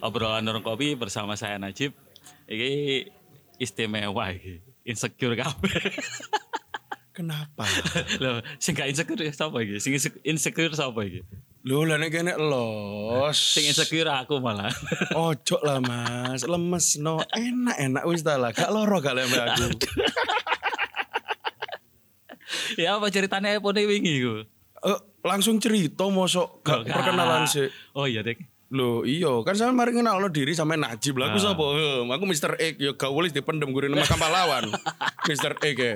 obrolan orang kopi bersama saya Najib. Ini istimewa iki. Insecure kabeh. Kenapa? Loh, sing gak insecure ya sapa iki? Sing insecure- sapa iki? Lho lah nek kene los. Sing insecure aku malah. Ojo lah Mas, lemes no. Enak-enak wis ta lah. Gak loro gak lembe aku. ya apa ceritanya iPhone wingi iku? Eh, langsung cerita mosok gak Oh, perkenalan sih. Oh iya, Dek. Loh iya kan saya mari kenal diri sama Najib lah. Aku Ah. sapa? Aku Mr. X ya gak boleh dipendem gurine nama pahlawan. Mr. X ya.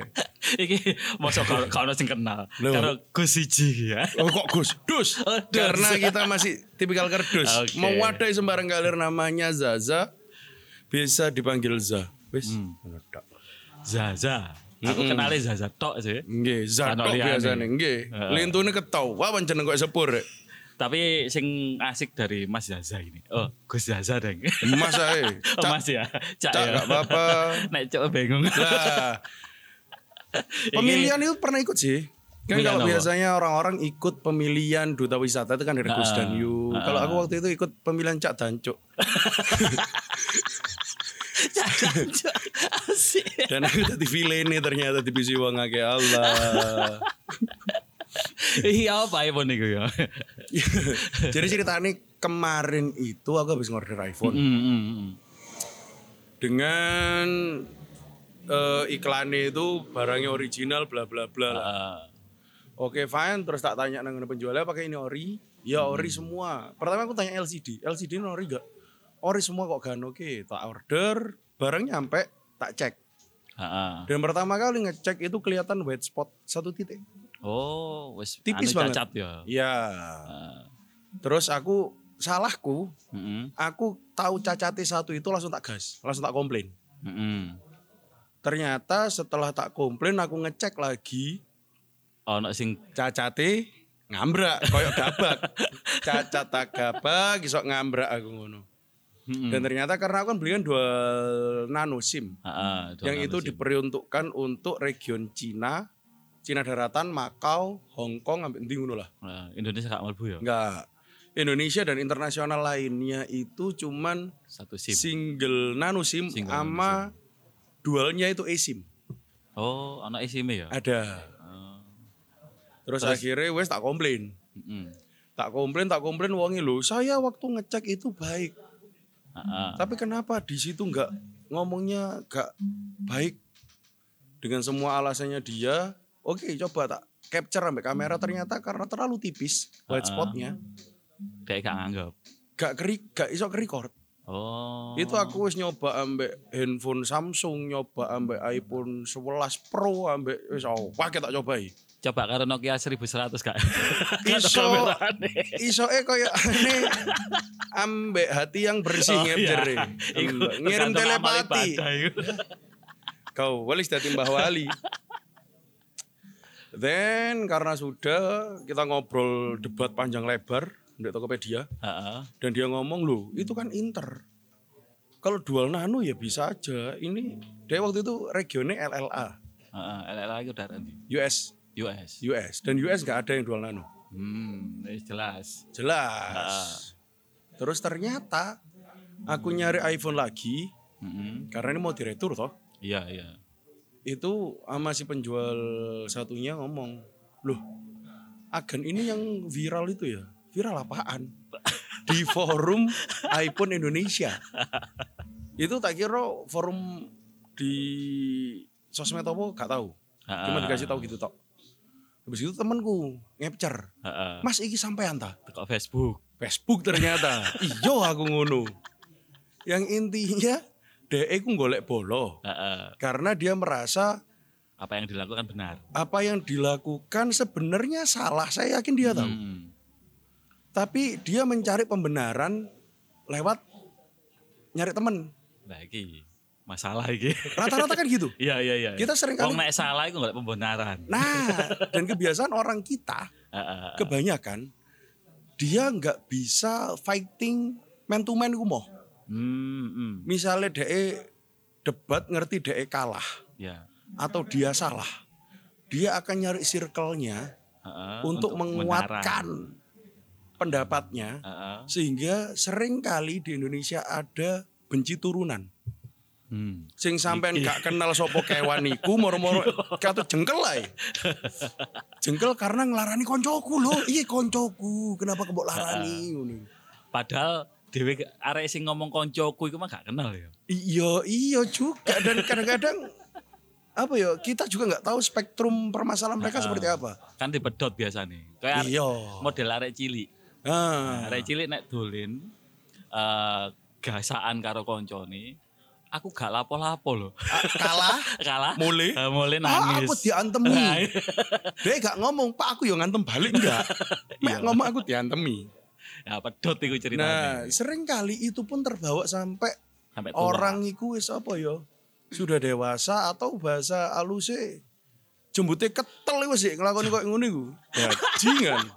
Iki mosok kalau kalau sing kenal. Karo Gus siji ya. Oh kok Gus? Dus. Oh, dus. Karena kita masih tipikal kerdus. Oke. Mau wadai sembarang galir namanya Zaza bisa dipanggil Za. Wis. Hmm. Zaza. Aku kenalnya Zaza tok sih. Nggih, Za Ano tok liyane. biasane. Nggih. Lintune ketau. Wah pancen kok sepur. rek. Tapi sing asik dari Mas Zaza ini. Oh, Gus Zaza deng. Mas ae. Oh, Mas ya. Cak, Cak, ya. apa-apa. Nek cok bingung. Lah. Pemilihan itu pernah ikut sih. Kan Pemilihan kalau apa? biasanya orang-orang ikut pemilihan duta wisata itu kan dari Gus Ah, dan Yu. ah, Kalau aku waktu itu ikut pemilihan Cak Dancuk. Cak, asik. Dan aku tadi ternyata di PC wong Allah. Iya apa iPhone itu ya? Jadi ceritanya kemarin itu aku habis ngorder iPhone Hmm, hmm, dengan eh, iklannya itu barangnya original bla bla bla. Ah, Oke fine, terus tak tanya nang penjualnya pakai ini ori? Ya ori semua. Pertama aku tanya LCD, LCD ini ori gak? Ori semua kok kan oke. Tak order, barang nyampe, tak cek. ah. Dan pertama kali ngecek itu kelihatan white spot satu titik. Oh, wis Tipis anu banget. cacat ya. Ya. Ah, Terus aku salahku, mm-mm, aku tahu cacatnya satu itu langsung tak gas, langsung tak komplain. mm-mm. Ternyata setelah tak komplain aku ngecek lagi Ono sing cacate ngambrak koyok gabak. Cacat tak gabak iso ngambrak aku ngono. Mm-mm. Dan ternyata karena aku kan beli kan dua nano SIM Ah, ah, dua yang nano itu SIM. diperuntukkan untuk region Cina, Cina daratan, Makau, Hong Kong, sampai ndi ngono lah. Ah, Indonesia gak mlebu ya? Enggak. Indonesia dan internasional lainnya itu cuman Satu SIM. single nano SIM Single sama dualnya itu eSIM. Oh, ono SIM ya? Ada. Oh, Terus, akhirnya wes tak komplain. mm-mm. Tak komplain, tak komplain wongi lho. Saya waktu ngecek itu baik. Ah, ah. Tapi kenapa di situ nggak ngomongnya nggak baik dengan semua alasannya dia? Oke, coba tak capture sampai kamera ternyata karena terlalu tipis white spotnya, Kayak gak nganggap. gak keri, gak iso record. Oh. Itu aku wis nyoba ambek handphone Samsung, nyoba ambek iPhone 11 Pro, ambek wis oh, pakai tak cobai. Coba karo Nokia 1100 kak. Iso iso eh koyo aneh ambek hati yang bersih Oh, ngepcer iya. Iku ngirim telepati. Kau wali dadi Mbah Wali. Then karena sudah kita ngobrol debat panjang lebar di Tokopedia Heeh. dan dia ngomong loh itu kan Inter. Kalau dual nano ya bisa aja. Ini dia waktu itu regionnya LLA, Heeh, LLA itu nanti. US, US. US dan US nggak ada yang dual nano. Hmm, jelas. Jelas. Terus ternyata aku nyari iPhone lagi Mm-mm. karena ini mau diretur toh. Iya, iya. Itu sama si penjual satunya ngomong, loh agen ini yang viral itu ya? Viral apaan? Di forum iPhone Indonesia. itu tak kira forum di sosmed apa gak tahu. Cuma dikasih tahu gitu tok. Habis itu temanku ngepcer. Mas iki sampean ta? Teko Facebook. Facebook ternyata. Iyo aku ngono. Yang intinya DE ku golek bolo Heeh. karena dia merasa Apa yang dilakukan benar. apa yang dilakukan sebenarnya salah. Saya yakin dia tahu. Hmm. Tapi dia mencari pembenaran lewat nyari temen. Nah, iki masalah iki. Rata-rata kan gitu. Iya, iya, iya. Kita sering Wong kali nek salah iku golek pembenaran. Nah, dan kebiasaan orang kita Heeh. kebanyakan dia nggak bisa fighting man to man ku mau. Hmm, hmm. Misalnya DE debat ngerti DE kalah Ya. atau dia salah. Dia akan nyari circle-nya Heeh, untuk, kebenaran. menguatkan pendapatnya Heeh. sehingga sering kali di Indonesia ada benci turunan. Hmm. Sing sampean gak kenal sopo kewan iku moro-moro kata jengkel ae. Jengkel karena ngelarani koncoku loh. Iya koncoku, kenapa kebok larani ngono. Padahal dhewe arek sing ngomong koncoku iku mah gak kenal ya. Iya, iya juga dan kadang-kadang apa ya kita juga nggak tahu spektrum permasalahan mereka seperti apa. Kan dipedot biasa nih. Kayak Iya. model arek cilik. Ah, Arek cilik nek dolen eh gasaan karo koncone, aku gak lapo-lapo loh. kalah, Kalah. mulai. eh, mulai Ah, nangis. aku diantemi. Dia gak ngomong, Pak aku yang ngantem balik enggak. Mek ngomong aku diantemi. Ya pedot iku ceritanya. Nah, sering kali itu pun terbawa sampai Sampai tua. orang iku wis apa ya? Sudah dewasa atau bahasa aluse jembute ketel wis sih nglakoni kok ngono iku. Bajingan.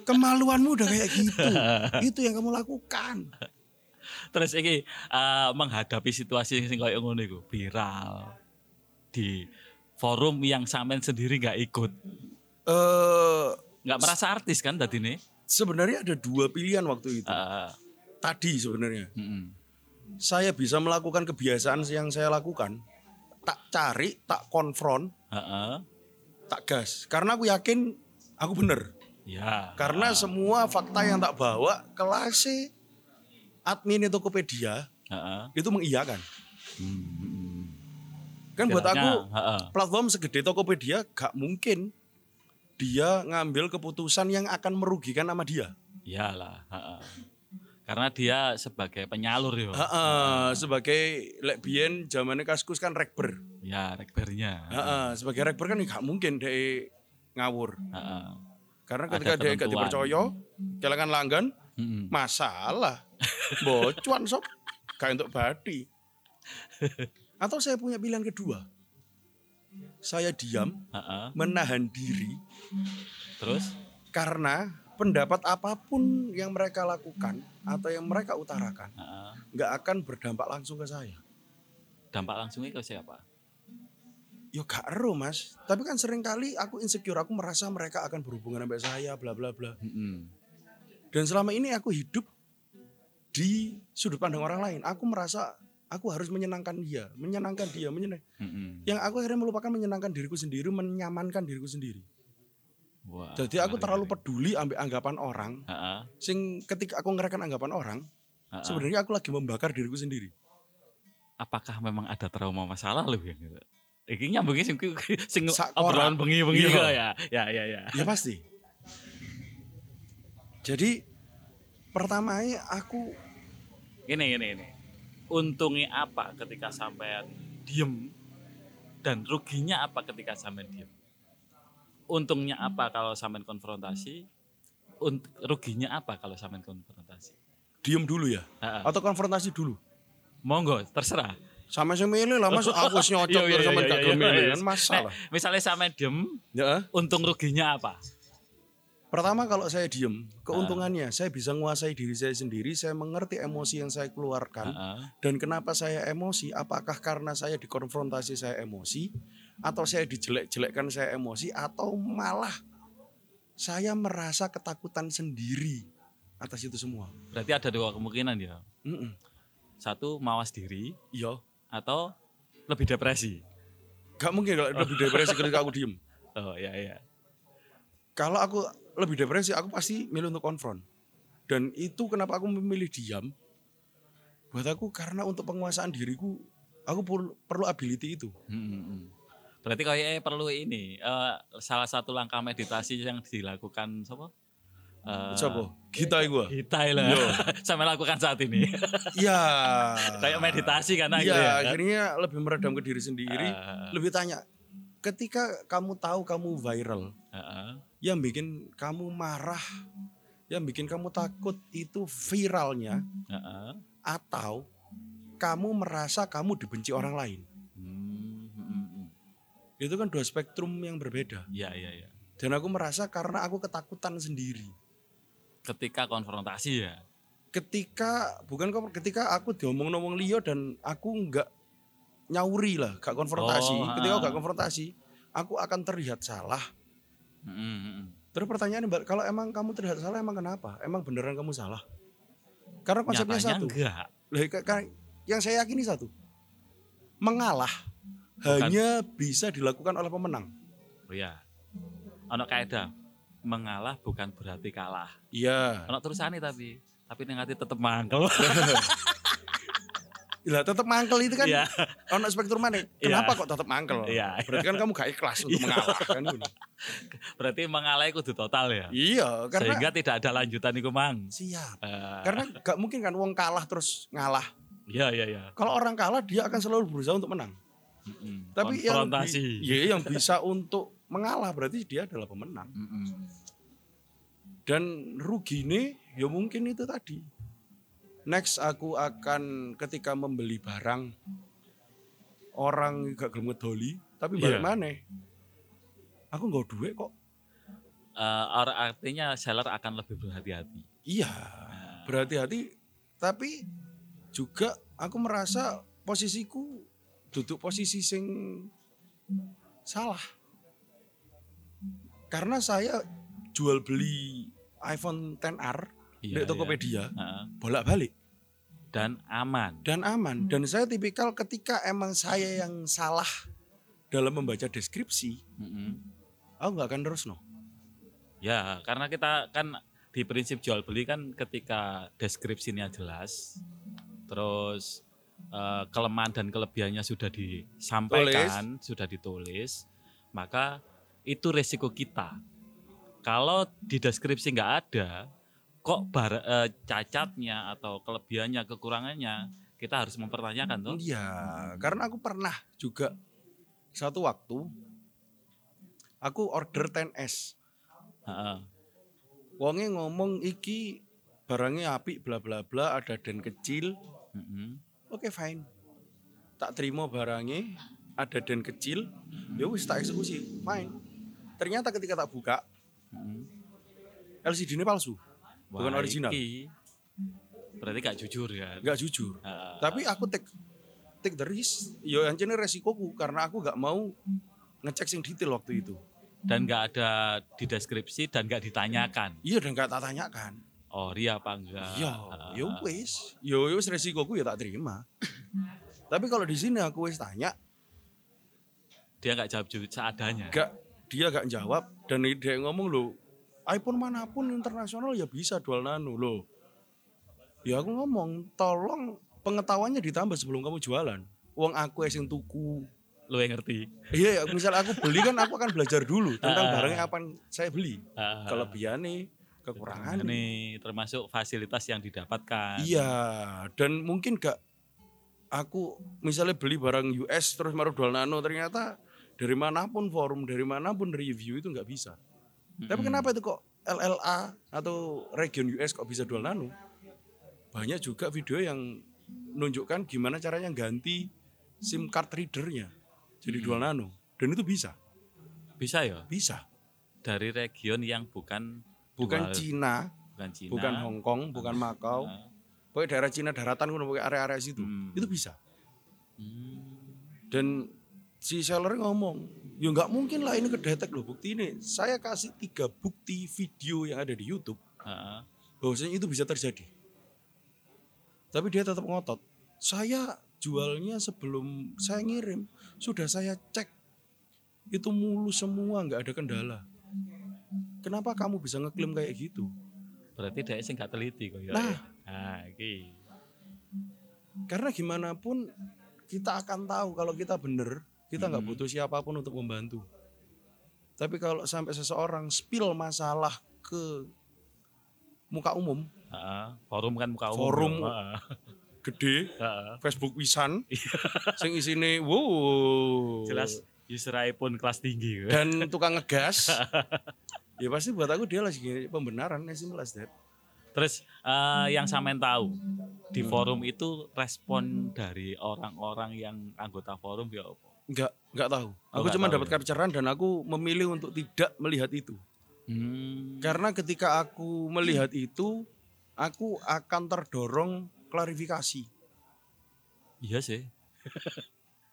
Kemaluanmu udah kayak gitu. itu yang kamu lakukan. Terus iki eh, menghadapi situasi sing koyo ngono iku viral di forum yang sampean sendiri nggak ikut. Eh nggak merasa artis kan tadi nih? Sebenarnya ada dua pilihan waktu itu. Eh, Tadi sebenarnya. mm-mm. saya bisa melakukan kebiasaan yang saya lakukan tak cari tak konfront Heeh. tak gas karena aku yakin aku bener Ya. karena semua fakta yang tak bawa kelas admin Tokopedia Heeh. itu mengiyakan Hmm. kan buat Kiranya, aku heeh. platform segede Tokopedia gak mungkin dia ngambil keputusan yang akan merugikan nama dia Iyalah. Karena dia sebagai penyalur ya. Heeh, sebagai lek biyen zamannya kaskus kan rekber Ya, rekbernya. Heeh, sebagai rekber kan gak mungkin dia ngawur Heeh. Karena ketika dia gak dipercaya, kelangan langgan, Mm-mm. masalah. Bocuan sob, kayak untuk badi. Atau saya punya pilihan kedua. Saya diam, Heeh. menahan diri, Terus karena pendapat apa pun yang mereka lakukan atau yang mereka utarakan, nggak akan berdampak langsung ke saya. dampak langsungnya ke siapa? Yo gak ero mas, tapi kan sering kali aku insecure, aku merasa mereka akan berhubungan sampai saya, bla bla bla. Mm-mm. Dan selama ini aku hidup di sudut pandang orang lain. Aku merasa aku harus menyenangkan dia, menyenangkan dia, menyenang. Mm-mm. Yang aku akhirnya melupakan menyenangkan diriku sendiri, menyamankan diriku sendiri. Wah, Jadi aku ngeri, terlalu ngeri. peduli ambil anggapan orang. Heeh. Sing ketika aku ngereken anggapan orang, heeh. sebenarnya aku lagi membakar diriku sendiri. apakah memang ada trauma masa lalu ya gitu? Iki nyambungnya sing sing obrolan bengi-bengi Iya. ya. Ya ya ya. Ya pasti. Jadi pertamanya aku Ini ini ini. Untungnya apa ketika sampean diem dan ruginya apa ketika sampean diem? Untungnya apa kalau sampean konfrontasi? Unt- ruginya apa kalau sampean konfrontasi? diem dulu ya, Heeh. atau konfrontasi dulu. Monggo, terserah. Sama saya milih lah, mas aku wis nyocok Iya, iya, sama iya, iya, iya. kan masalah. Misalnya sampean diem, Ya. untung ruginya apa? Pertama kalau saya diem, keuntungannya saya bisa menguasai diri saya sendiri, saya mengerti emosi yang saya keluarkan Heeh. dan kenapa saya emosi, apakah karena saya dikonfrontasi saya emosi atau saya dijelek-jelekkan saya emosi atau malah saya merasa ketakutan sendiri atas itu semua. Berarti ada dua kemungkinan ya. Mm-mm. Satu mawas diri Iya, atau lebih depresi. gak mungkin kalau lebih depresi ketika aku diem. Oh ya ya. Kalau aku lebih depresi, aku pasti milih untuk konfront. Dan itu kenapa aku memilih diam. Buat aku karena untuk penguasaan diriku, aku perlu, perlu ability itu. Hmm, hmm, hmm. Berarti kayaknya perlu ini eh, salah satu langkah meditasi yang dilakukan siapa? Eh, Siapa? Kita gua. Kita lah. Yo. Sampai lakukan saat ini. Iya. Kayak meditasi karena Iya, gitu ya. kan? akhirnya lebih meredam ke diri sendiri. Eh, Lebih tanya, ketika kamu tahu kamu viral, Heeh. yang bikin kamu marah, yang bikin kamu takut itu viralnya Heeh. atau kamu merasa kamu dibenci orang lain. Hmm, hmm, hmm. Itu kan dua spektrum yang berbeda. Iya iya iya. Dan aku merasa karena aku ketakutan sendiri. Ketika konfrontasi ya. Ketika bukan kok ketika aku diomong-omong Leo dan aku nggak nyauri lah, gak konfrontasi. Oh, ketika ah. gak konfrontasi, aku akan terlihat salah. Hmm. Terus pertanyaannya Mbak, kalau emang kamu tidak salah emang kenapa? Emang beneran kamu salah? Karena konsepnya Nyatanya satu. enggak. Ka- yang saya yakini satu. Mengalah Bukan. hanya bisa dilakukan oleh pemenang. Oh ya. Ono kaidah mengalah bukan berarti kalah. Iya. Ono terusane tapi tapi ning ati tetep mangkel. Lah tetap mangkel itu kan Iya. ono spektrum mana? Kenapa kok tetap mangkel? Iya. Berarti kan kamu gak ikhlas untuk Iya. mengalah kan gitu. Berarti mengalah kudu total ya. Iya, karena Sehingga tidak ada lanjutan iku mang. siap. Eh, Karena gak mungkin kan wong kalah terus ngalah. Iya iya iya. Kalau orang kalah dia akan selalu berusaha untuk menang. Mm-mm. Tapi yang konfrontasi. iya, yang bisa untuk mengalah berarti dia adalah pemenang. Mm-mm. Dan rugi nih ya mungkin itu tadi. Next aku akan ketika membeli barang orang gak gelem ngedoli tapi balik Iya. mana? Aku nggak duit kok. Eh, or- artinya seller akan lebih berhati-hati. Iya, berhati-hati tapi juga aku merasa posisiku duduk posisi sing salah. Karena saya jual beli iPhone 10R Iya, di Tokopedia Heeh. bolak-balik Dan aman. dan aman. Dan saya tipikal ketika emang saya yang salah dalam membaca deskripsi, Mm-mm. aku nggak akan terus no. Ya, karena kita kan di prinsip jual beli kan ketika deskripsinya jelas, terus eh, kelemahan dan kelebihannya sudah disampaikan, sudah ditulis, maka itu resiko kita. Kalau di deskripsi nggak ada, kok bar, eh, cacatnya atau kelebihannya, kekurangannya, kita harus mempertanyakan tuh. Iya, karena aku pernah juga satu waktu aku order 10S. Heeh. Wonge ngomong iki barangnya api bla bla bla ada den kecil. Mm-mm. Oke fine. Tak terima barangnya ada den kecil. Ya wis tak eksekusi. Fine. Ternyata ketika tak buka Mm-mm. LCD-nya palsu, bukan Wah, original. iki Berarti gak jujur ya. nggak jujur. Heeh. Tapi aku take take the risk. Yo yang jenis resikoku karena aku nggak mau ngecek sing detail waktu itu. dan nggak ada di deskripsi dan nggak ditanyakan Iya dan nggak tak tanyakan. ori apa enggak Iya, Ah, yo wis, yo wis resikoku ya tak terima. Tapi kalau di sini aku wis tanya, dia nggak jawab seadanya gak dia gak jawab dan dia ngomong lo iPhone mana pun internasional ya bisa dual nano lo. Ya aku ngomong, tolong pengetahuannya ditambah sebelum kamu jualan. Uang aku yang tuku. lo yang ngerti Iya, ya, misal aku beli kan aku akan belajar dulu tentang Ah. barangnya apa saya beli. Ah, Kelebihannya, kekurangannya. ini termasuk fasilitas yang didapatkan Iya, dan mungkin gak aku misalnya beli barang US terus baru dual nano ternyata dari mana pun forum, dari mana pun review itu nggak bisa. Tapi kenapa itu kok LLA atau region US kok bisa dual nano? Banyak juga video yang menunjukkan gimana caranya ganti SIM card readernya jadi Mm-mm. dual nano. Dan itu bisa, bisa ya bisa. dari region yang bukan Bukan dual- Cina, bukan Cina bukan Hong Kong, bukan Makau, Ah, pokoknya daerah Cina daratan, pokoknya area-area situ. Hmm. Itu bisa. hmm, Dan si seller ngomong, ya nggak mungkin lah ini kedetek loh bukti ini. Saya kasih tiga bukti video yang ada di YouTube ah, bahwasanya itu bisa terjadi. Tapi dia tetap ngotot. Saya jualnya sebelum saya ngirim sudah saya cek itu mulus semua nggak ada kendala. Kenapa kamu bisa ngeklaim kayak gitu? berarti dia sih nggak teliti kok ya Nah. ah, iki. Karena gimana pun kita akan tahu kalau kita bener, kita nggak Hmm. butuh siapa pun untuk membantu. Tapi kalau sampai seseorang spill masalah ke muka umum, Ah, forum kan muka umum Forum. Ah, gede, ah. Facebook wisan, sing isine wow, jelas user iPhone kelas tinggi dan tukang ngegas, ya pasti buat aku dia lagi pembenaran as simple as that. Terus eh, yang sampean tahu di Hmm. forum itu respon dari orang-orang yang anggota forum ya apa? Nggak nggak tahu. Oh, Aku cuma dapat ya. capturean dan aku memilih untuk tidak melihat itu. Hmm. Karena ketika aku melihat itu, aku akan terdorong klarifikasi. Iya sih.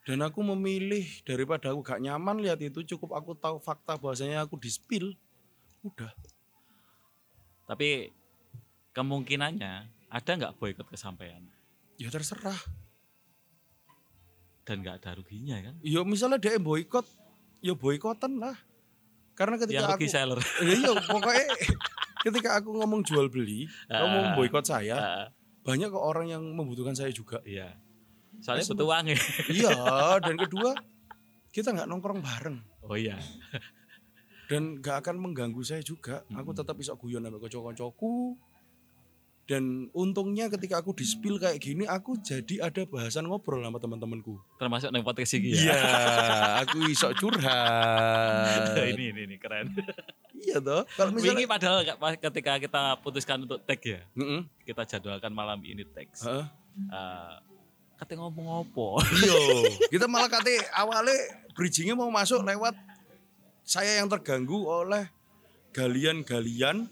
Dan aku memilih daripada aku gak nyaman lihat itu, cukup aku tahu fakta bahwasanya aku di-spill. Udah. Tapi kemungkinannya ada nggak boykot kesampaian Ya terserah. Dan nggak ada ruginya kan? Ya misalnya dia boykot, ya boykotan lah. Karena ketika Yang aku seller. iya pokoknya ketika aku ngomong jual beli, ngomong Ah. boykot saya, Ah, banyak kok orang yang membutuhkan saya juga. iya. Soalnya Nah, butuh uang ya. iya, dan kedua kita nggak nongkrong bareng Oh iya. dan nggak akan mengganggu saya juga. Aku tetap bisa guyon sama kocok-kocokku. Dan untungnya ketika aku di spill kayak gini, aku jadi ada bahasan ngobrol sama teman-temanku. Termasuk nang podcast Iya, ya. aku iso curhat. ini ini ini keren. iya toh. Kalau Wingi misalnya, padahal nggak- pas ketika kita putuskan untuk tag ya, Mm-mm. kita jadwalkan malam ini tag. Heeh. Eh, kate ngomong apa? Iya, kita malah kate awalnya bridgingnya mau masuk lewat saya yang terganggu oleh galian-galian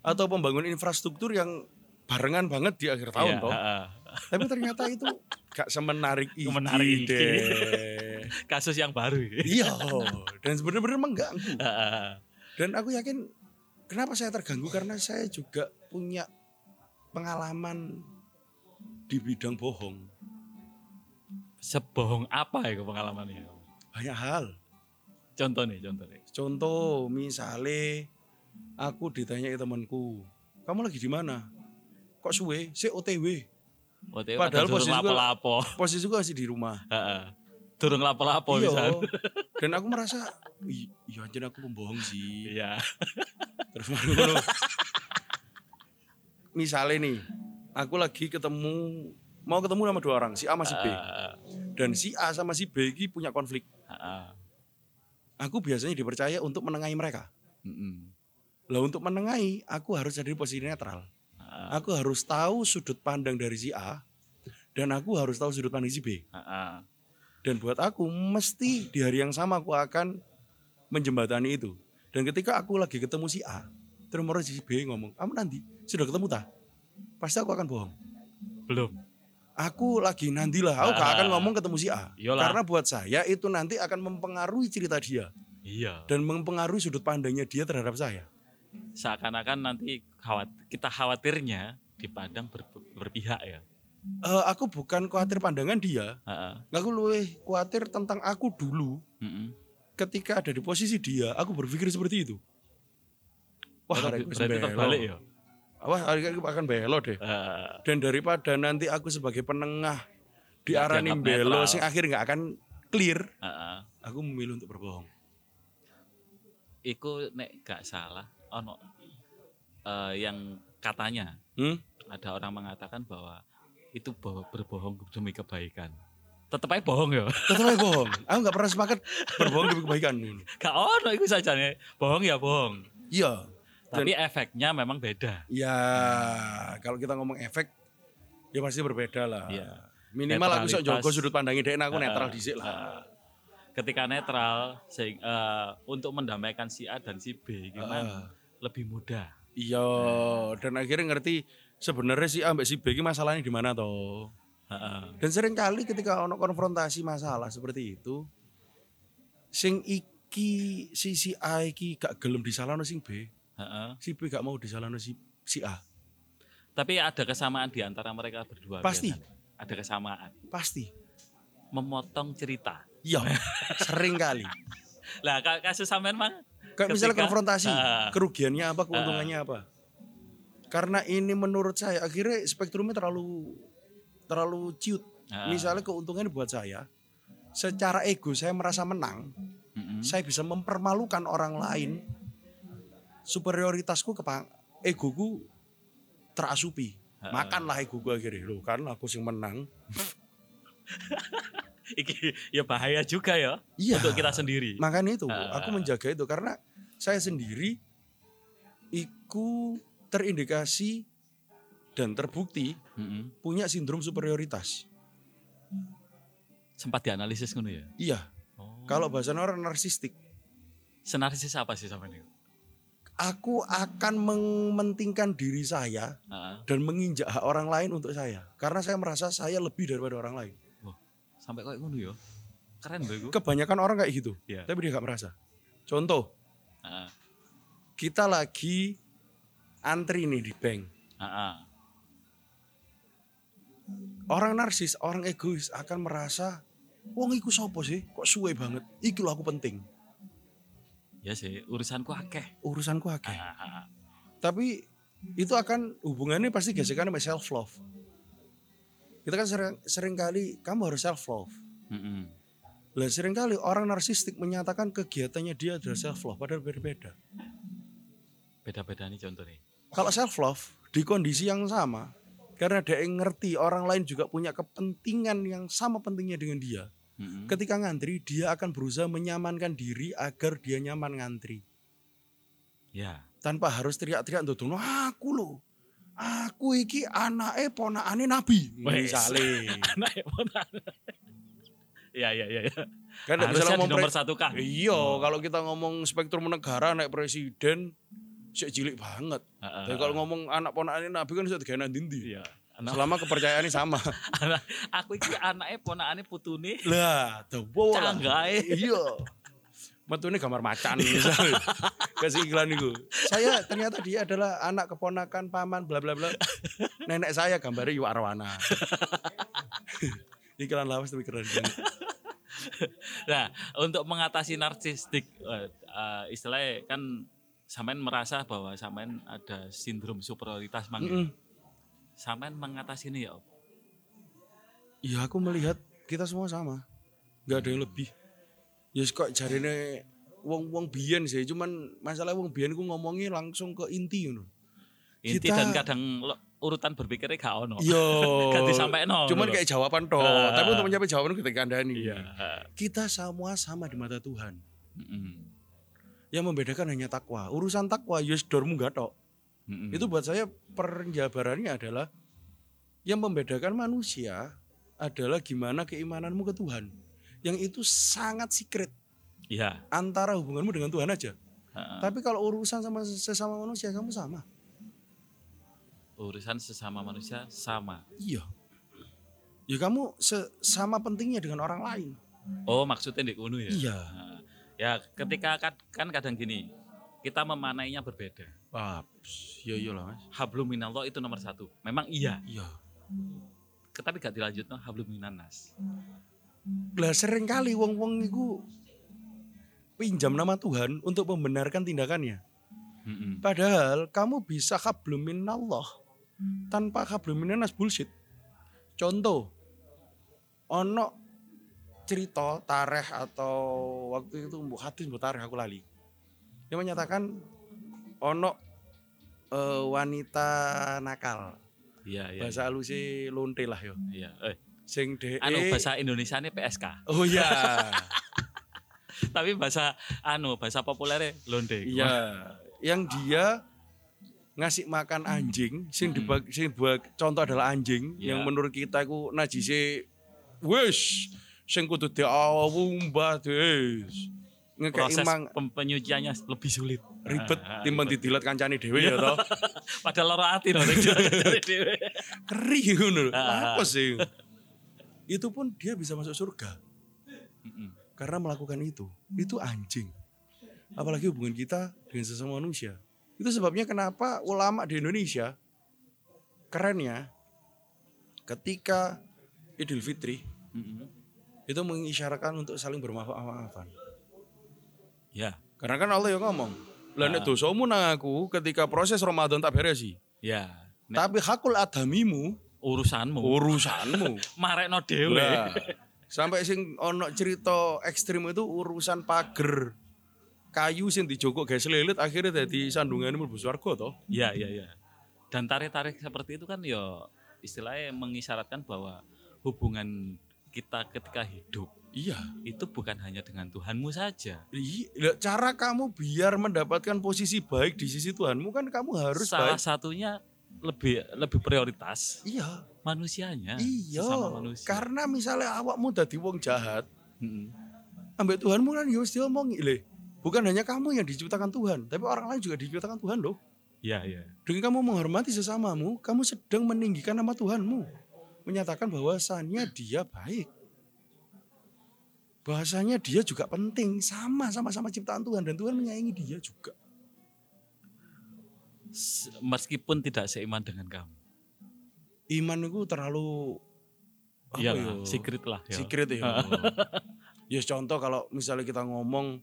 atau pembangunan infrastruktur yang barengan banget di akhir tahun Iya, toh. heeh. Tapi ternyata itu gak semenarik iki. Menarik iki. deh. Kasus yang baru. iya, dan sebenarnya mengganggu. Heeh. Dan aku yakin kenapa saya terganggu karena saya juga punya pengalaman di bidang bohong. Sebohong apa ya pengalamannya? Banyak hal. Contoh nih, contoh nih. Contoh misalnya aku ditanya temanku, kamu lagi di mana? Kok suwe? Si OTW. OTW Padahal padahal durung posisi gua- lapo-lapo. Posisiku masih di rumah. Durung lapo-lapo Iya. bisa. Dan aku merasa, "Ih, iya anjir aku pembohong sih. Iya. Terus baru. Misalnya nih, aku lagi ketemu mau ketemu sama dua orang, si A sama si B. Dan si A sama si B ini punya konflik. Aku biasanya dipercaya untuk menengahi mereka. Mm-mm. Lah untuk menengahi, aku harus ada di posisi netral. Aku harus tahu sudut pandang dari si A dan aku harus tahu sudut pandang si B. Dan buat aku mesti di hari yang sama aku akan menjembatani itu. Dan ketika aku lagi ketemu si A, terus mau si B ngomong, kamu nanti sudah ketemu tak? Pasti aku akan bohong. Belum. Aku lagi nanti lah, aku gak akan Ah. ngomong ketemu si A. Iyalah. Karena buat saya itu nanti akan mempengaruhi cerita dia Iya. dan mempengaruhi sudut pandangnya dia terhadap saya. Seakan-akan nanti khawat, kita khawatirnya dipandang ber- berpihak ya. Eh, aku bukan khawatir pandangan dia, Heeh. aku lebih khawatir tentang aku dulu Mm-mm. ketika ada di posisi dia, aku berpikir seperti itu. Wah, Berarti, berarti terbalik ya. Wah, aku akan belo deh. Heeh. Dan daripada nanti aku sebagai penengah diarani dianggap belo, sing akhir nggak akan clear, Heeh. aku memilih untuk berbohong. Iku nek gak salah ono eh, yang katanya Hmm? ada orang mengatakan bahwa itu bo- berbohong demi kebaikan. Tetep aja bohong ya. Tetap aja bohong. Aku nggak pernah sepakat berbohong demi kebaikan. Gak ono iku saja nih. Bohong ya bohong. Iya. Dan- Tapi efeknya memang beda. Ya, kalau kita ngomong efek, ya pasti berbeda lah. Iya. Minimal aku sok jogo sudut pandangnya dia, aku Heeh, netral dhisik lah. heeh. Ketika netral, sehing- eh, untuk mendamaikan si A dan si B gimana Heeh. Lebih mudah. Iya, dan akhirnya ngerti sebenarnya si A mbak si B ini masalahnya di mana toh. Heeh. Dan sering kali ketika ono konfrontasi masalah seperti itu, sing iki si si A iki gak gelem disalahno sing B, Heeh. si B gak mau disalahno si si A. Tapi ada kesamaan di antara mereka berdua. Pasti. biasanya. Ada kesamaan. Pasti. Memotong cerita. Iya, sering kali. Lah ka- kasus sampean mang Kayak misalnya Ketika- konfrontasi, Ah. kerugiannya apa, keuntungannya apa. Karena ini menurut saya akhirnya spektrumnya terlalu terlalu ciut. Ah. Misalnya keuntungannya buat saya, secara ego saya merasa menang, Mm-mm. saya bisa mempermalukan orang lain. Superioritasku ke egoku terasupi. Ah. Makanlah egoku akhirnya. Loh kan aku sing menang. Iki ya bahaya juga ya Iya. untuk kita sendiri. Makanya itu, Ah. aku menjaga itu karena saya sendiri iku terindikasi dan terbukti Mm-mm. punya sindrom superioritas. Sempat dianalisis ngono ya. Iya, Oh. kalau bahasa orang narsistik, senarsis apa sih sampean itu? aku akan mementingkan diri saya Heeh. dan menginjak hak orang lain untuk saya. Karena saya merasa saya lebih daripada orang lain. Sampai kok ngono ya. Keren loh iku. Kebanyakan orang kayak gitu, Iya. tapi dia gak merasa. Contoh, Kita lagi antri nih di bank. Heeh. Orang narsis, orang egois akan merasa, wong iku sopo sih? Kok suwe banget? Lho aku penting. Ya sih, urusanku akeh. Urusanku akeh. Ah, Tapi itu akan hubungannya pasti gesekan sama self love. Kita kan sering, sering kali kamu harus self love. mm-mm. Lah sering kali orang narsistik menyatakan kegiatannya dia adalah self love padahal berbeda. Beda-beda nih contohnya. Kalau self love di kondisi yang sama karena dia yang ngerti orang lain juga punya kepentingan yang sama pentingnya dengan dia. Mm-mm. Ketika ngantri dia akan berusaha menyamankan diri agar dia nyaman ngantri Ya. tanpa harus teriak-teriak untuk aku loh. Aku iki anake ponakane nabi. Misale. Anak Ya ya ya. ya. Kan nggak bisa Harusnya di ngomong nomor satu kah? Iya, kalau kita ngomong spektrum negara naik presiden sik cilik banget. Heeh. Tapi kalau ngomong anak ponakane nabi kan sudah digana ndi Iya. Anak, Selama kepercayaannya sama. anak- aku iki anaknya ponakane putune lah, tuh lah. canggae. Iya. Metune gambar macan misalnya. Kasih iklan itu. Saya ternyata dia adalah anak keponakan paman bla bla bla. Nenek saya gambarnya Yu Arwana. Iklan lawas tapi keren. Nah, untuk mengatasi narsistik eh, istilahnya kan sampean merasa bahwa sampean ada sindrom superioritas mang. ya? Mm-mm. Sampean mengatasi ini ya. Op? Iya aku melihat kita semua sama. Gak ada yang lebih. Ya kok jarine wong-wong biyen sih, cuman masalah wong biyen ku ngomongnya langsung ke inti ngono. Inti Kita- dan kadang lo- urutan berpikirnya gak ono. Yo. Gak disampaikan. Cuman kayak jawaban toh, Ah. tapi untuk mencapai jawaban kita kandani. Iya. Kita semua sama di mata Tuhan. Mm-mm. Yang membedakan hanya takwa. Urusan takwa yes dormu gak tok. Mm-mm. Itu buat saya penjabarannya adalah yang membedakan manusia adalah gimana keimananmu ke Tuhan. Yang itu sangat secret Iya. antara hubunganmu dengan Tuhan aja. Heeh. Tapi kalau urusan sama sesama manusia kamu sama. Urusan sesama manusia sama. Iya. Ya kamu sama pentingnya dengan orang lain. Oh, maksudnya di kuno ya. Iya. Nah, ya ketika kan, kan kadang gini, kita memanainya berbeda. Ah, iya iya lah mas. Hablum minallah itu nomor satu. Memang iya, Iya. tapi gak dilanjut no hablum minanas. Lah sering kali wong-wong itu pinjam nama Tuhan untuk membenarkan tindakannya. Mm-mm. Padahal kamu bisa hablumin Allah tanpa hablumin nas bullshit. Contoh, ono cerita tareh atau waktu itu mbok hadis mbok tareh aku lali. Dia menyatakan ono eh, wanita nakal. Iya, iya. Bahasa halusnya lonte lah yo. Iya. Eh, Sing de anu bahasa Indonesia ini PSK. Oh iya. Tapi bahasa anu bahasa populernya londe. Iya, yang dia ngasih makan anjing, sing Mm-mm. dibag, sing buat contoh adalah anjing Iya. yang menurut kita ku najise wis sing kudu diawumbah wis. Ngekek Proses imang penyuciannya lebih sulit. ribet Ah, timbang didilat kancane dhewe ya toh. Padahal loro ati no. dhewe. Keri ngono. Ah. Apa sih? Itu pun dia bisa masuk surga karena melakukan itu. Itu anjing. Apalagi hubungan kita dengan sesama manusia. Itu sebabnya kenapa ulama di Indonesia kerennya ketika Idul Fitri Mm-mm. itu mengisyaratkan untuk saling bermaaf-maafan. Ya, Karena kan Allah yang ngomong, "Lah nek Ah. dosamu nang aku ketika proses Ramadan tak beresi. ya. Nek Tapi hakul adamimu urusanmu urusanmu." marekno dhewe. Sampai sing ono cerita ekstrim itu urusan pager kayu sing dijogok guys lelit akhirnya jadi sandungan mlebu swarga toh. Iya, iya, iya. Dan tarik-tarik seperti itu kan ya istilahnya mengisyaratkan bahwa hubungan kita ketika hidup Iya. itu bukan hanya dengan Tuhanmu saja. Iya, cara kamu biar mendapatkan posisi baik di sisi Tuhanmu kan kamu harus Salah baik. satunya lebih lebih prioritas Iya. manusianya, Iya. manusia. Karena misalnya awakmu dadi wong jahat, Mm-mm. ambek Tuhanmu kan ya wis diomongi le. Bukan hanya kamu yang diciptakan Tuhan, tapi orang lain juga diciptakan Tuhan loh. Iya, iya. Dengan kamu menghormati sesamamu, kamu sedang meninggikan nama Tuhanmu. Menyatakan bahwasannya dia baik. Bahasanya dia juga penting, sama sama sama ciptaan Tuhan dan Tuhan menyayangi dia juga. Meskipun tidak seiman dengan kamu. Iman itu terlalu Iya, secret lah. ya. Secret ya. ya contoh kalau misalnya kita ngomong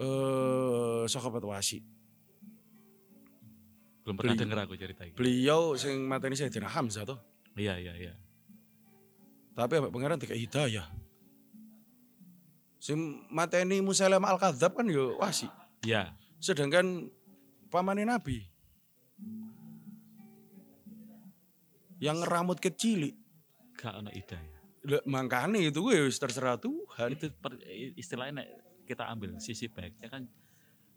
eh sahabat wasi. Belum pernah denger aku cerita ini. Beliau sing mateni Sayyidina Hamzah toh. Iya, iya, iya. Tapi ambek pangeran tiga hidayah. Sing mateni Musailam al-Kadzab kan yo wasi. Iya. Sedangkan pamannya Nabi yang rambut kecil Gak ono hidayah. Lah, makanya itu gue wis terserah Tuhan. Itu istilahnya kita ambil sisi baiknya kan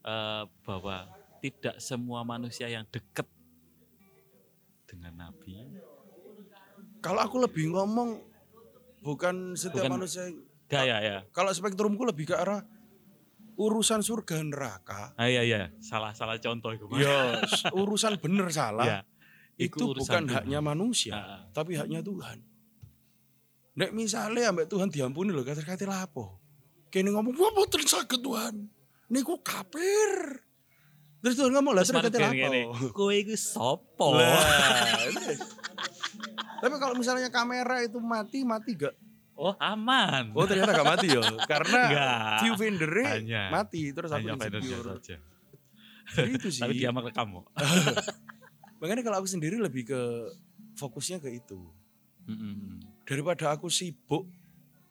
eh, bahwa tidak semua manusia yang dekat dengan Nabi Kalau aku lebih ngomong bukan setiap Bukan- manusia. Gaya ya. Kalau spektrumku lebih ke arah urusan surga neraka. Ah iya iya, salah salah contoh itu. Ya, s- urusan bener salah. Iya. itu urusan bukan Tuhan. haknya manusia, ah. tapi haknya Tuhan. Nek misalnya ambek Tuhan diampuni loh, kata-kata lapo. Kini ngomong, wah boten sakit Tuhan. Niku kafir. Terus Tuhan ngomong lah, terus kata lapo. Kowe iku sopo? Tapi kalau misalnya kamera itu mati, mati gak? Oh aman. Oh ternyata gak mati ya, karena viewfindernya Hanya. mati. Terus aku insecure. saja. Jadi itu sih. Tapi dia merekam kok. Makanya kalau aku sendiri lebih ke fokusnya ke itu. Mm-mm. Daripada aku sibuk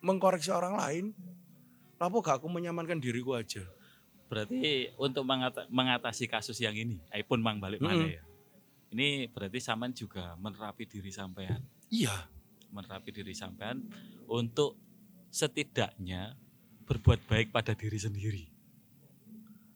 mengkoreksi orang lain, kenapa gak aku menyamankan diriku aja? Berarti untuk mengata- mengatasi kasus yang ini, iPhone mang balik mana Mm-mm. ya? Ini berarti Saman juga menerapi diri sampean, Iya, menerapi diri sampean untuk setidaknya berbuat baik pada diri sendiri.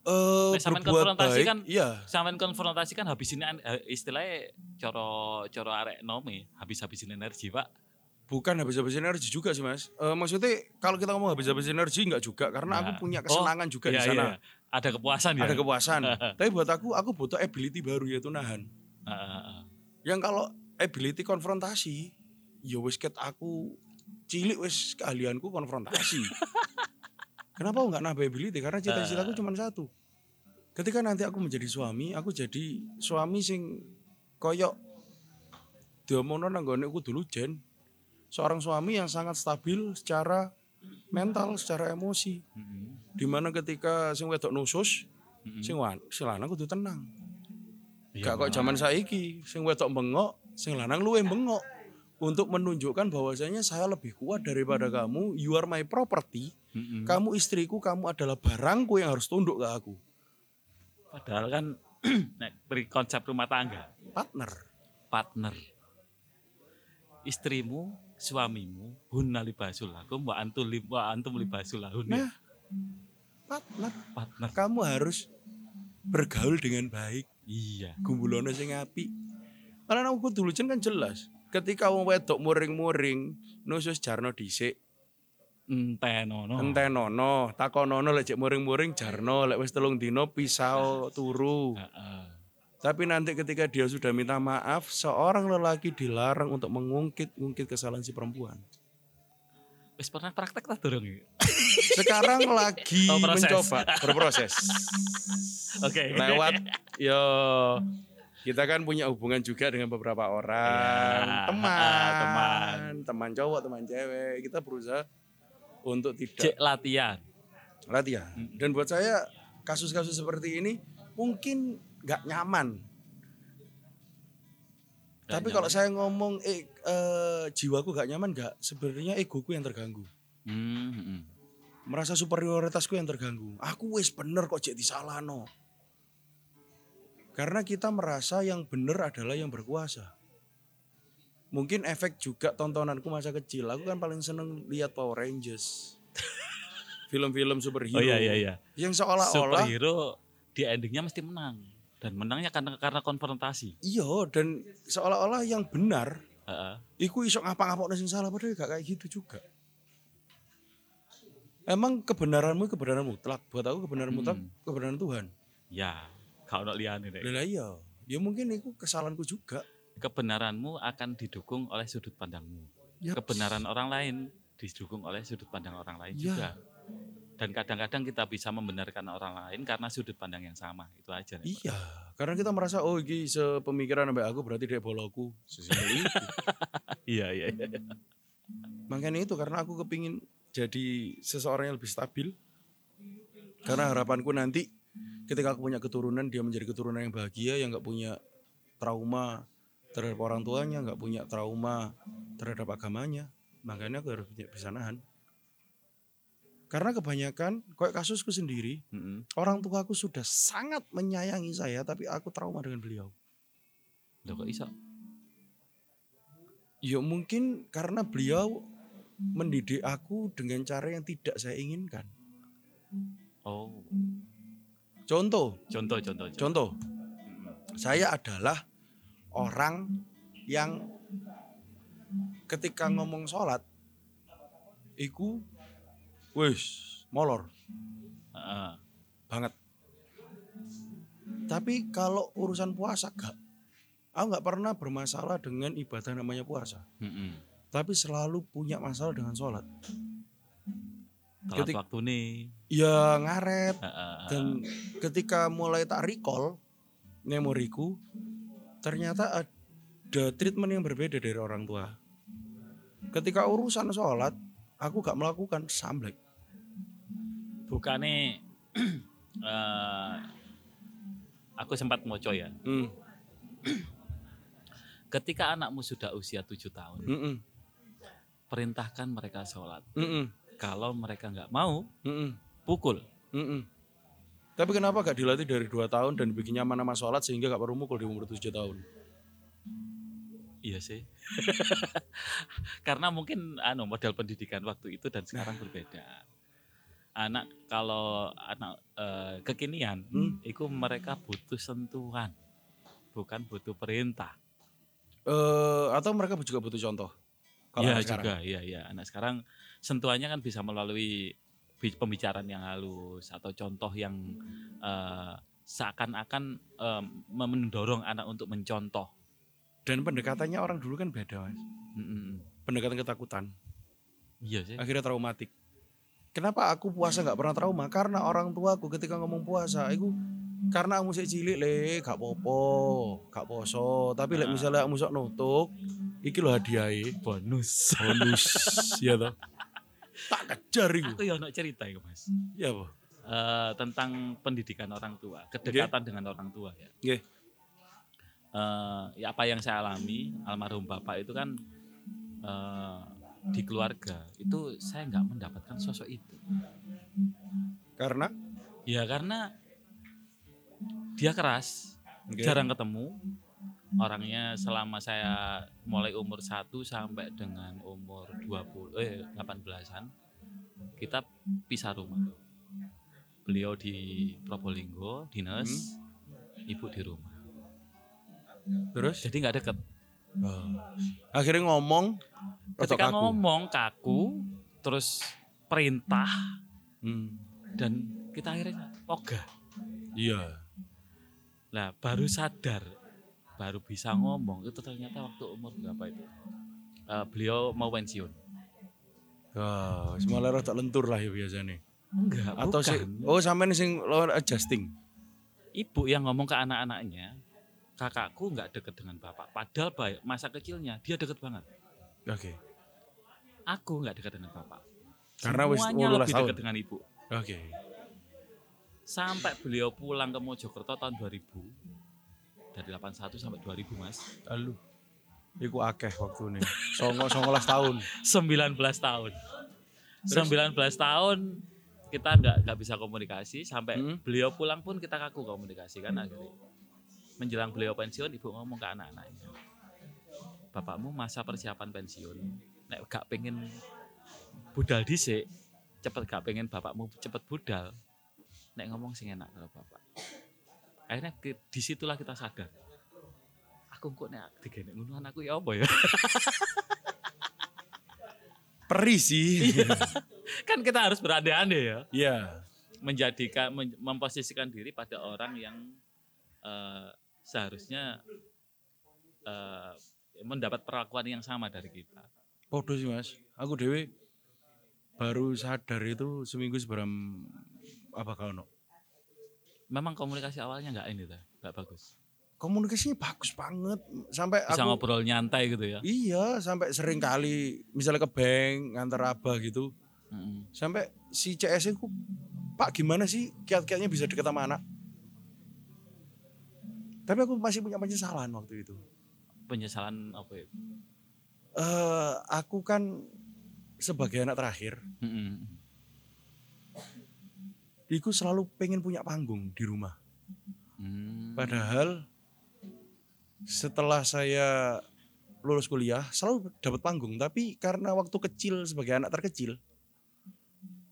eh Nek sampean konfrontasi baik, kan- iya. Sampean konfrontasi kan habisin eh, istilahnya coro coro arek nome, habis-habisin energi, Pak. Bukan habis-habis energi juga sih mas. Eh, maksudnya kalau kita ngomong habis-habis energi enggak juga, karena aku Nah. punya kesenangan juga di Iya, sana. iya. Ada kepuasan ya. Ada kepuasan. Tapi buat aku, aku butuh ability baru yaitu nahan. Ah, ah, ah. Yang kalau ability konfrontasi, ya wis ket aku cilik wis keahlianku konfrontasi. Kenapa aku nggak nambah ability? Karena cita-citaku cuma satu. Ketika nanti aku menjadi suami, aku jadi suami sing koyok diomongno nang gone aku dulu Jen. Seorang suami yang sangat stabil secara mental, secara emosi. Mm-mm. Di mana ketika sing wedok nusus, Mm-mm. sing wan, sing lanang kudu tenang. Iya, Gak kok zaman saiki sing wedok bengok, sing lanang luwe bengok untuk menunjukkan bahwasanya saya lebih kuat daripada kamu, you are my property. Mm-mm. Kamu istriku, kamu adalah barangku yang harus tunduk ke aku. Padahal kan nek beri konsep rumah tangga, Partner. partner. Istrimu, suamimu, hunna libasul lakum wa antum li wa antum libasul lahun. ya. Nah, partner. partner. Kamu harus bergaul dengan baik. Iya. Gumbulono sing apik. Karena aku dulu kan jelas. Ketika wong wedok muring-muring, nusus jarno dhisik, Entenono. entenono, takonono lek muring-muring jarno, lek wis telung dino pisau turu. Heeh. Tapi nanti ketika dia sudah minta maaf, seorang lelaki dilarang untuk mengungkit-ungkit kesalahan si perempuan. Wis pernah praktek tak durung? Sekarang lagi Oh, proses. mencoba berproses. Oke. Lewat yo kita kan punya hubungan juga dengan beberapa orang, Iya, teman, teman. teman cowok, teman cewek. Kita berusaha untuk tidak Cek latihan. latihan. Dan buat saya kasus-kasus seperti ini mungkin nggak nyaman. Nggak Tapi kalau saya ngomong eh, eh, jiwaku gak nyaman gak, sebenarnya egoku yang terganggu. Hmm, hmm. Merasa superioritasku yang terganggu. Aku wis bener kok cek disalahno. Karena kita merasa yang bener adalah yang berkuasa. Mungkin efek juga tontonanku masa kecil. Aku kan paling seneng lihat Power Rangers. Film-film superhero. Oh iya iya iya. Yang seolah-olah Superhero di endingnya mesti menang dan menangnya karena karena konfrontasi. iya dan seolah-olah yang benar Heeh. Iku iso ngapa-ngapa sing salah padahal gak kayak gitu juga. Emang kebenaranmu kebenaran mutlak. Buat aku kebenaran mutlak Hmm. kebenaran Tuhan. Ya, kalau nak liane deh. Lah iya. Ya mungkin itu kesalahanku juga. Kebenaranmu akan didukung oleh sudut pandangmu. Yaps. Kebenaran orang lain didukung oleh sudut pandang orang lain Ya. juga. Dan kadang-kadang kita bisa membenarkan orang lain karena sudut pandang yang sama itu aja Nek. Iya, karena kita merasa oh iki sepemikiran sampai aku berarti dia boloku. Itu. iya iya iya Makanya itu karena aku kepingin jadi seseorang yang lebih stabil. Karena harapanku nanti ketika aku punya keturunan dia menjadi keturunan yang bahagia yang nggak punya trauma terhadap orang tuanya, nggak punya trauma terhadap agamanya. Makanya aku harus bisa nahan. Karena kebanyakan, kayak kasusku sendiri, Mm-mm. orang tuaku sudah sangat menyayangi saya, tapi aku trauma dengan beliau. Loh, kok iso Ya mungkin karena beliau mendidik aku dengan cara yang tidak saya inginkan. oh Contoh, contoh contoh, contoh. contoh, saya adalah orang yang ketika ngomong sholat, iku wis molor Heeh. banget. Tapi kalau urusan puasa gak, aku nggak pernah bermasalah dengan ibadah namanya puasa. Mm-mm. Tapi selalu punya masalah dengan sholat. telat Ketik- waktu nih Ya ngaret, Heeh. dan ketika mulai tak recall memoriku ternyata ada treatment yang berbeda dari orang tua ketika urusan sholat aku gak melakukan samblek bukannya eh, aku sempat moco ya hmm. ketika anakmu sudah usia tujuh tahun Mm-mm. perintahkan mereka sholat Mm-mm. kalau mereka nggak mau Mm-mm. pukul Mm-mm. tapi kenapa gak dilatih dari dua tahun dan bikin nyaman sama sholat sehingga gak perlu mukul di umur tujuh tahun iya sih karena mungkin anu model pendidikan waktu itu dan sekarang berbeda anak kalau anak eh, kekinian Hmm. itu mereka butuh sentuhan bukan butuh perintah Eh, atau mereka juga butuh contoh kalau Iya anak sekarang. juga, iya iya. Anak sekarang sentuhannya kan bisa melalui bi- pembicaraan yang halus atau contoh yang eh, seakan-akan eh, mendorong anak untuk mencontoh. dan pendekatannya orang dulu kan beda mas Mm-mm. pendekatan ketakutan Iya sih. akhirnya traumatik. Kenapa aku puasa nggak pernah trauma? Karena orang tuaku ketika ngomong puasa, itu karena aku sik cilik le, gak popo, gak poso. Tapi lek Ah. misalnya aku sok nutuk, iki lho hadiahe, Bonus. bonus, ya toh. Tak kejar iku. Aku ya ono cerita ya mas. Ya apa? Eh, tentang pendidikan orang tua, kedekatan dengan orang tua ya. Nggih. Eh, ya apa yang saya alami almarhum bapak itu kan eh, di keluarga itu saya nggak mendapatkan sosok itu. Karena Ya karena dia keras, Nggih. jarang ketemu. Orangnya selama saya mulai umur 1 sampai dengan umur 20 eh 18-an kita pisah rumah. Beliau di Probolinggo, dinas, ibu di rumah. terus Jadi nggak deket. Oh. akhirnya ngomong Ketika kaku. ngomong kaku, terus perintah Hmm. dan kita akhirnya ogah. Iya. Nah, baru sadar, baru bisa ngomong itu ternyata waktu umur berapa itu? Eh, beliau mau pensiun. Oh, semalah rotok lentur lah ya biasanya. Enggak, Atau bukan. sih, oh sampean sing lawan adjusting. Ibu yang ngomong ke anak-anaknya, kakakku nggak deket dengan bapak. Padahal baik, masa kecilnya dia deket banget. Oke. Aku nggak deket dengan bapak. Karena Semuanya 18 lebih tahun. dekat dengan ibu. Oke. Sampai beliau pulang ke Mojokerto tahun 2000. Dari 81 sampai 2000, Mas. Lalu. Iku akeh waktu ini. Songo songolas tahun. 19 tahun. Terus? 19 tahun kita nggak nggak bisa komunikasi sampai Hmm. beliau pulang pun kita kaku komunikasi kan akhirnya. Menjelang beliau pensiun ibu ngomong ke anak-anaknya. Bapakmu masa persiapan pensiun. Nek gak pengen budal dhisik, cepet gak pengen bapakmu cepet budal. Nek ngomong sing enak kalau bapak. Akhirnya ke- di situlah kita sadar. Aku kok nek digenek ngono anakku ya apa ya? Peri sih. kan kita harus berandai-andai ya. Iya. menjadikan men- memposisikan diri pada orang yang eh, seharusnya eh, mendapat perlakuan yang sama dari kita. Podo sih mas. Aku dewe baru sadar itu seminggu sebelum apa kau no? Memang komunikasi awalnya nggak ini tuh, nggak bagus. Komunikasinya bagus banget sampai Bisa aku ngobrol nyantai gitu ya. iya sampai sering kali misalnya ke bank ngantar abah gitu Mm-mm. sampai si CS ku Pak gimana sih kiat-kiatnya bisa deket sama anak tapi aku masih punya penyesalan waktu itu Penyesalan apa ya? eh aku kan sebagai anak terakhir Mm-mm. Iku selalu pengen punya panggung di rumah Hmm. Padahal setelah saya lulus kuliah selalu dapat panggung, tapi karena waktu kecil sebagai anak terkecil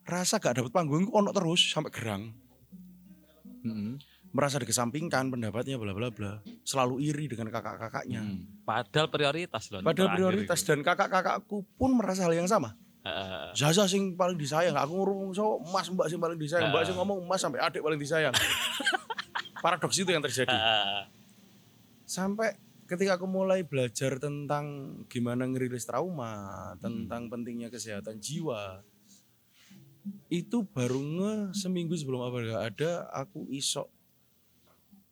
rasa gak dapat panggung ono terus sampai gerang, Mm-mm. Merasa dikesampingkan pendapatnya bla bla bla, selalu iri dengan kakak-kakaknya. Mm. Padahal prioritas loh. Padahal prioritas itu. dan kakak-kakakku pun merasa hal yang sama. Heeh. Zaza sing paling disayang, aku ngurung so Mas Mbak sing paling disayang, Mbak sing ngomong Mas sampai adik paling disayang. Paradoks itu yang terjadi. Heeh. sampai ketika aku mulai belajar tentang gimana ngerilis trauma, tentang pentingnya kesehatan jiwa, itu baru nge seminggu sebelum apa gak ada aku isok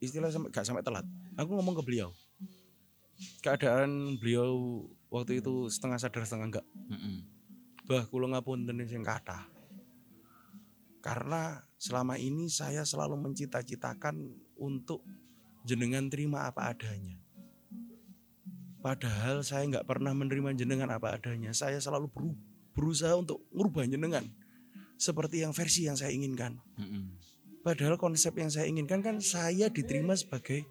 istilah sampai gak sampai telat. Aku ngomong ke beliau. Keadaan beliau waktu itu setengah sadar setengah enggak. Mm-mm. Bah kula ngapunten sing kathah. Karena selama ini saya selalu mencita-citakan untuk jenengan terima apa adanya. Padahal saya nggak pernah menerima jenengan apa adanya. Saya selalu beru- berusaha untuk merubah jenengan seperti yang versi yang saya inginkan. Mm-mm. Padahal konsep yang saya inginkan kan saya diterima sebagai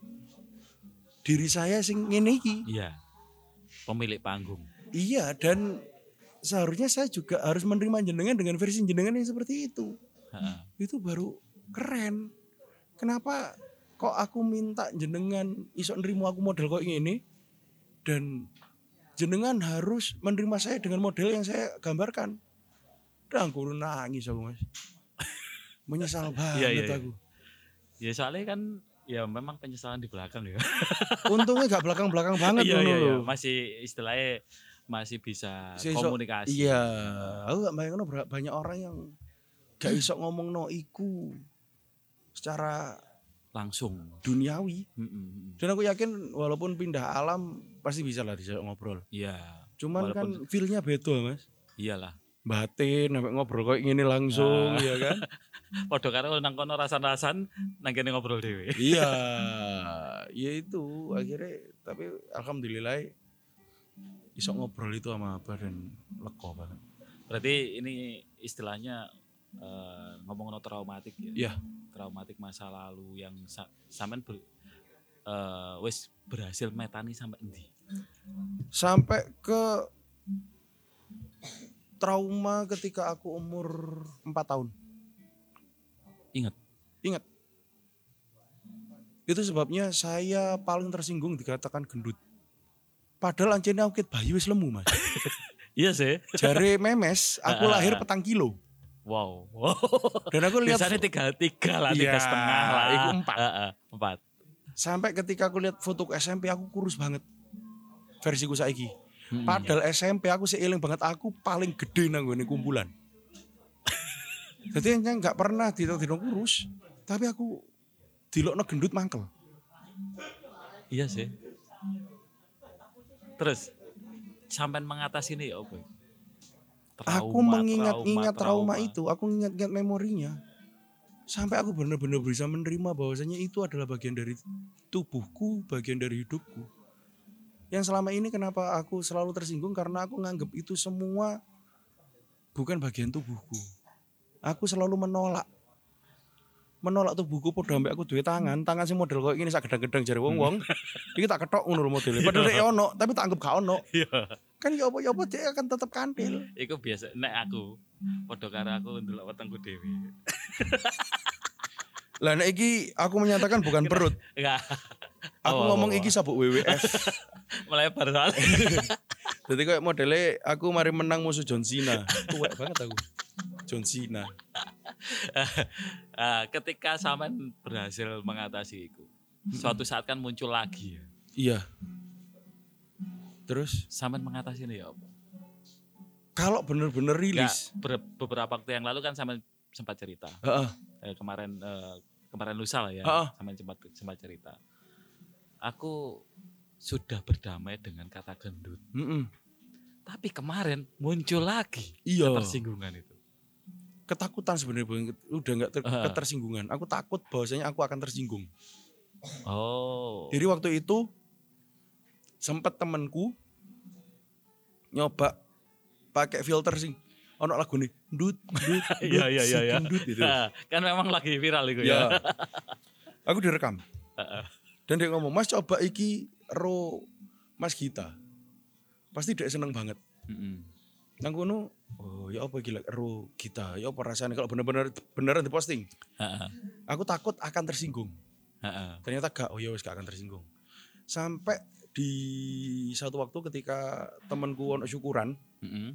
diri saya sing ngene iki. Iya. Pemilik panggung. Iya dan seharusnya saya juga harus menerima jenengan dengan versi jenengan yang seperti itu. Heeh. Itu baru keren. Kenapa kok aku minta jenengan iso nerimo aku model kok ini dan jenengan harus menerima saya dengan model yang saya gambarkan. Dan aku nangis aku mas. Menyesal banget Iya, iya, iya. aku. Ya soalnya kan ya memang penyesalan di belakang ya. Untungnya gak belakang-belakang banget Iya ngono iya iya. loh. Masih istilahnya masih bisa Si komunikasi. Iya, aku gak bayangin banyak orang yang gak iso ngomong no iku secara Langsung. duniawi. Mm-mm. Dan aku yakin walaupun pindah alam pasti bisa lah bisa ngobrol. Iya. Cuman Walaupun- kan feelnya beda mas. Iyalah. Batin ngobrol kayak gini langsung Ah. ya kan. Padha karo nang kono rasan-rasan nang kene ngobrol dhewe. iya, ya itu akhirnya tapi alhamdulillah bisa ngobrol itu sama apa dan leko banget. Berarti ini istilahnya eh, ngomong no traumatik ya. Iya. Traumatik masa lalu yang sa sampean ber, eh, wis berhasil metani sampai endi? Sampai ke trauma ketika aku umur 4 tahun. Ingat. Ingat. Itu sebabnya saya paling tersinggung dikatakan gendut. Padahal anjene aku bayi wis lemu, Mas. Iya sih. Jare memes, aku Ah. lahir petang kilo. Wow. wow. Dan aku lihat Biasanya tiga tiga lah, tiga Iya, setengah lah. itu empat. Heeh, empat. sampai ketika aku lihat foto SMP aku kurus banget. Versiku saiki. Mm-mm. Padahal SMP aku seiling banget aku paling gede nang kumpulan. Jadi yang nggak pernah tidak kurus, tapi aku dilokno gendut mangkel. Iya sih. Terus sampai mengatasi ini ya apa? aku Trauma, mengingat-ingat trauma, itu, aku ingat-ingat memorinya. Sampai aku benar-benar bisa menerima bahwasanya itu adalah bagian dari tubuhku, bagian dari hidupku. Yang selama ini kenapa aku selalu tersinggung karena aku nganggap itu semua bukan bagian tubuhku. Aku selalu menolak menolak tubuhku podo ambek aku duwe tangan, tangan sing model koyo ngene sak gedang-gedang jare wong-wong. Iki tak ketok ngono lho modele. Padahal dia ono, tapi tak anggap gak ono. Iya. Kan ya apa ya apa dia akan tetap kantil. Iku biasa nek aku padha karo aku ndelok wetengku dhewe. Lah nek iki aku menyatakan bukan perut. Enggak. Aku Oh, ngomong oh, iki sabuk WWF. melebar soalnya. Jadi kayak modelnya aku mari menang musuh John Cena. Tuwek banget aku. John Cena. Ah, ketika sampean berhasil mengatasi itu, suatu saat kan muncul lagi ya. Iya. Terus Sampean mengatasi ini ya apa? Kalau bener-bener rilis, Ber- beberapa waktu yang lalu kan sama sempat cerita. heeh, Eh, kemarin eh, kemarin lusa lah ya, Heeh. sama sempat sempat cerita. Aku sudah berdamai dengan kata gendut. mm-mm. Tapi kemarin muncul lagi iya, ketersinggungan itu. ketakutan sebenarnya udah nggak ter- Heeh. ketersinggungan. Aku takut bahwasanya aku akan tersinggung. Oh. Jadi waktu itu sempat temenku nyoba pakai filter sing ono lagu nih dut dut Iya iya iya iya. gitu. Nah, kan memang lagi viral itu Ya. ya. Aku direkam. Dan dia ngomong, "Mas coba iki ro Mas Gita." Pasti dia seneng banget. Mm-mm. Nang kono, oh ya apa gila ro Gita, ya apa rasanya kalau bener-bener beneran diposting. Heeh. Aku takut akan tersinggung. Heeh. Ternyata gak, oh ya wis gak akan tersinggung. Sampai di satu waktu ketika temanku ono syukuran, Mm-mm.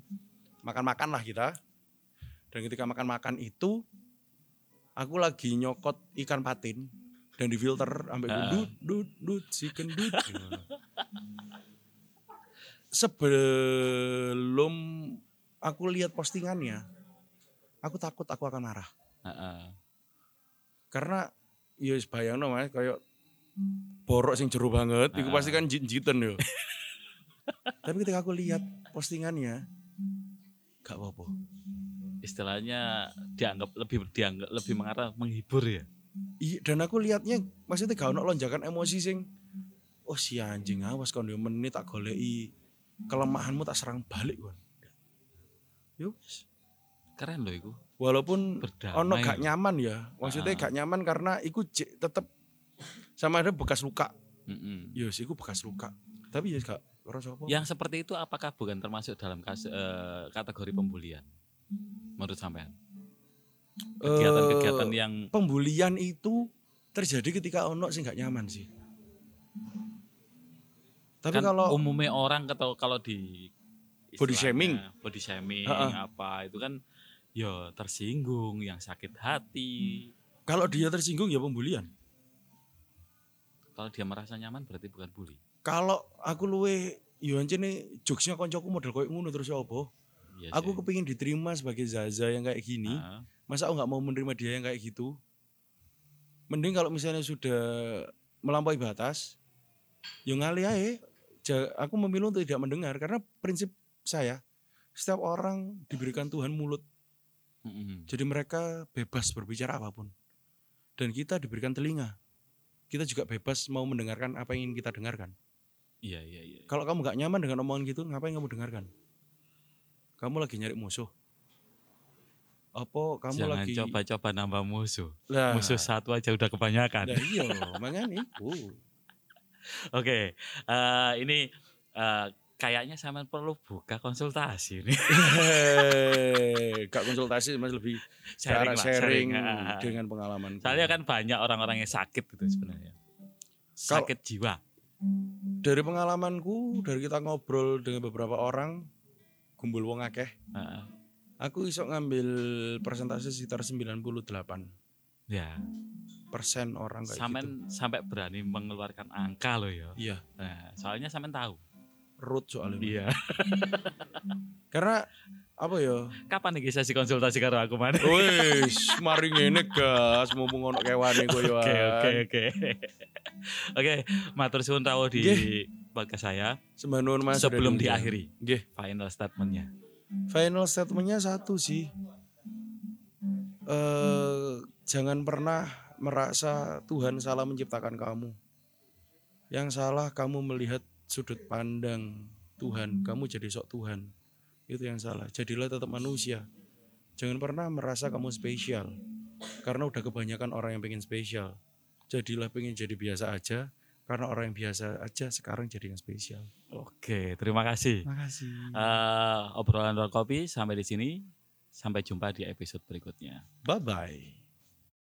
makan-makan lah kita. Dan ketika makan-makan itu, aku lagi nyokot ikan patin dan difilter sampai Ah. dut dut dut chicken dut. Sebelum aku lihat postingannya, aku takut aku akan marah. Heeh. Karena ya wis bayangno Mas kayak borok sing jero banget, itu Ah. pasti kan jit-jiten yo. Tapi ketika aku lihat postingannya, gak apa-apa. Istilahnya dianggap lebih dianggap lebih mengarah menghibur ya. Iya, dan aku lihatnya maksudnya gak ono lonjakan emosi sing oh si anjing awas kon yo menit tak goleki kelemahanmu tak serang balik kon. Yo wis. Keren loh itu. Walaupun Berdamai. ono gak nyaman ya. Maksudnya Ah. gak nyaman karena iku tetep sama ada bekas luka. Mm-mm. Yo sih iku bekas luka. Tapi ya gak. Yang seperti itu apakah bukan termasuk dalam kas- eh, kategori pembulian? Menurut sampean? Kegiatan-kegiatan Eh, yang pembulian itu terjadi ketika ono sing gak nyaman sih. Tapi kan kalau umumnya orang kalau kalau di Body shaming. body shaming Ha-ha. apa itu kan ya tersinggung, yang sakit hati. kalau dia tersinggung ya pembulian. Kalau dia merasa nyaman berarti bukan bully. Kalau aku luwe yo nih jokesnya koncoku model koyo ngono terus ya apa? Iya Aku sih. kepingin diterima sebagai Zaza yang kayak gini. Ah, Masa aku nggak mau menerima dia yang kayak gitu? Mending kalau misalnya sudah melampaui batas, yo ngali ae. Ja- Aku memilih untuk tidak mendengar karena prinsip saya setiap orang diberikan Tuhan mulut. Jadi mereka bebas berbicara apa pun. Dan kita diberikan telinga. Kita juga bebas mau mendengarkan apa yang ingin kita dengarkan. Iya iya iya. Kalau kamu nggak nyaman dengan omongan gitu, ngapain kamu dengarkan? Kamu lagi nyari musuh. Apa kamu Jangan lagi coba-coba nambah musuh. lah, Musuh satu aja udah kebanyakan. Lah iya, makanya itu. Oke, eh, ini eh, kayaknya sampean perlu buka konsultasi nih. Hei, Gak konsultasi mas lebih Sharing cara lah, sharing ah. dengan pengalaman. Soalnya kan banyak orang-orang yang sakit gitu sebenarnya. Kalau- Sakit jiwa. dari pengalamanku, dari kita ngobrol dengan beberapa orang, kumpul wong akeh, Heeh. Aku iso ngambil persentase sekitar 98 ya, persen orang kayak gitu. sampean sampai berani mengeluarkan angka loh ya. Iya, Nah, soalnya sampean tahu. root soalnya. Iya. Karena apa ya? Kapan nih sesi konsultasi karo aku mana? Wis, mari ngene gas, mumpung ono kewane koyo Oke oke oke. Oke, matur suwun rawuh di podcast saya. Mas Sebelum diakhiri Nggih. final statementnya. Final statementnya satu sih. Eh jangan pernah merasa Tuhan salah menciptakan kamu. Yang salah kamu melihat sudut pandang Tuhan, kamu jadi sok Tuhan. Itu yang salah. Jadilah tetap manusia. Jangan pernah merasa kamu spesial. Karena udah kebanyakan orang yang pengen spesial. Jadilah pengen jadi biasa aja. Karena orang yang biasa aja sekarang jadi yang spesial. Oke, terima kasih. Makasih. Eh, obrolan ruang kopi sampai di sini. Sampai jumpa di episode berikutnya. Bye-bye.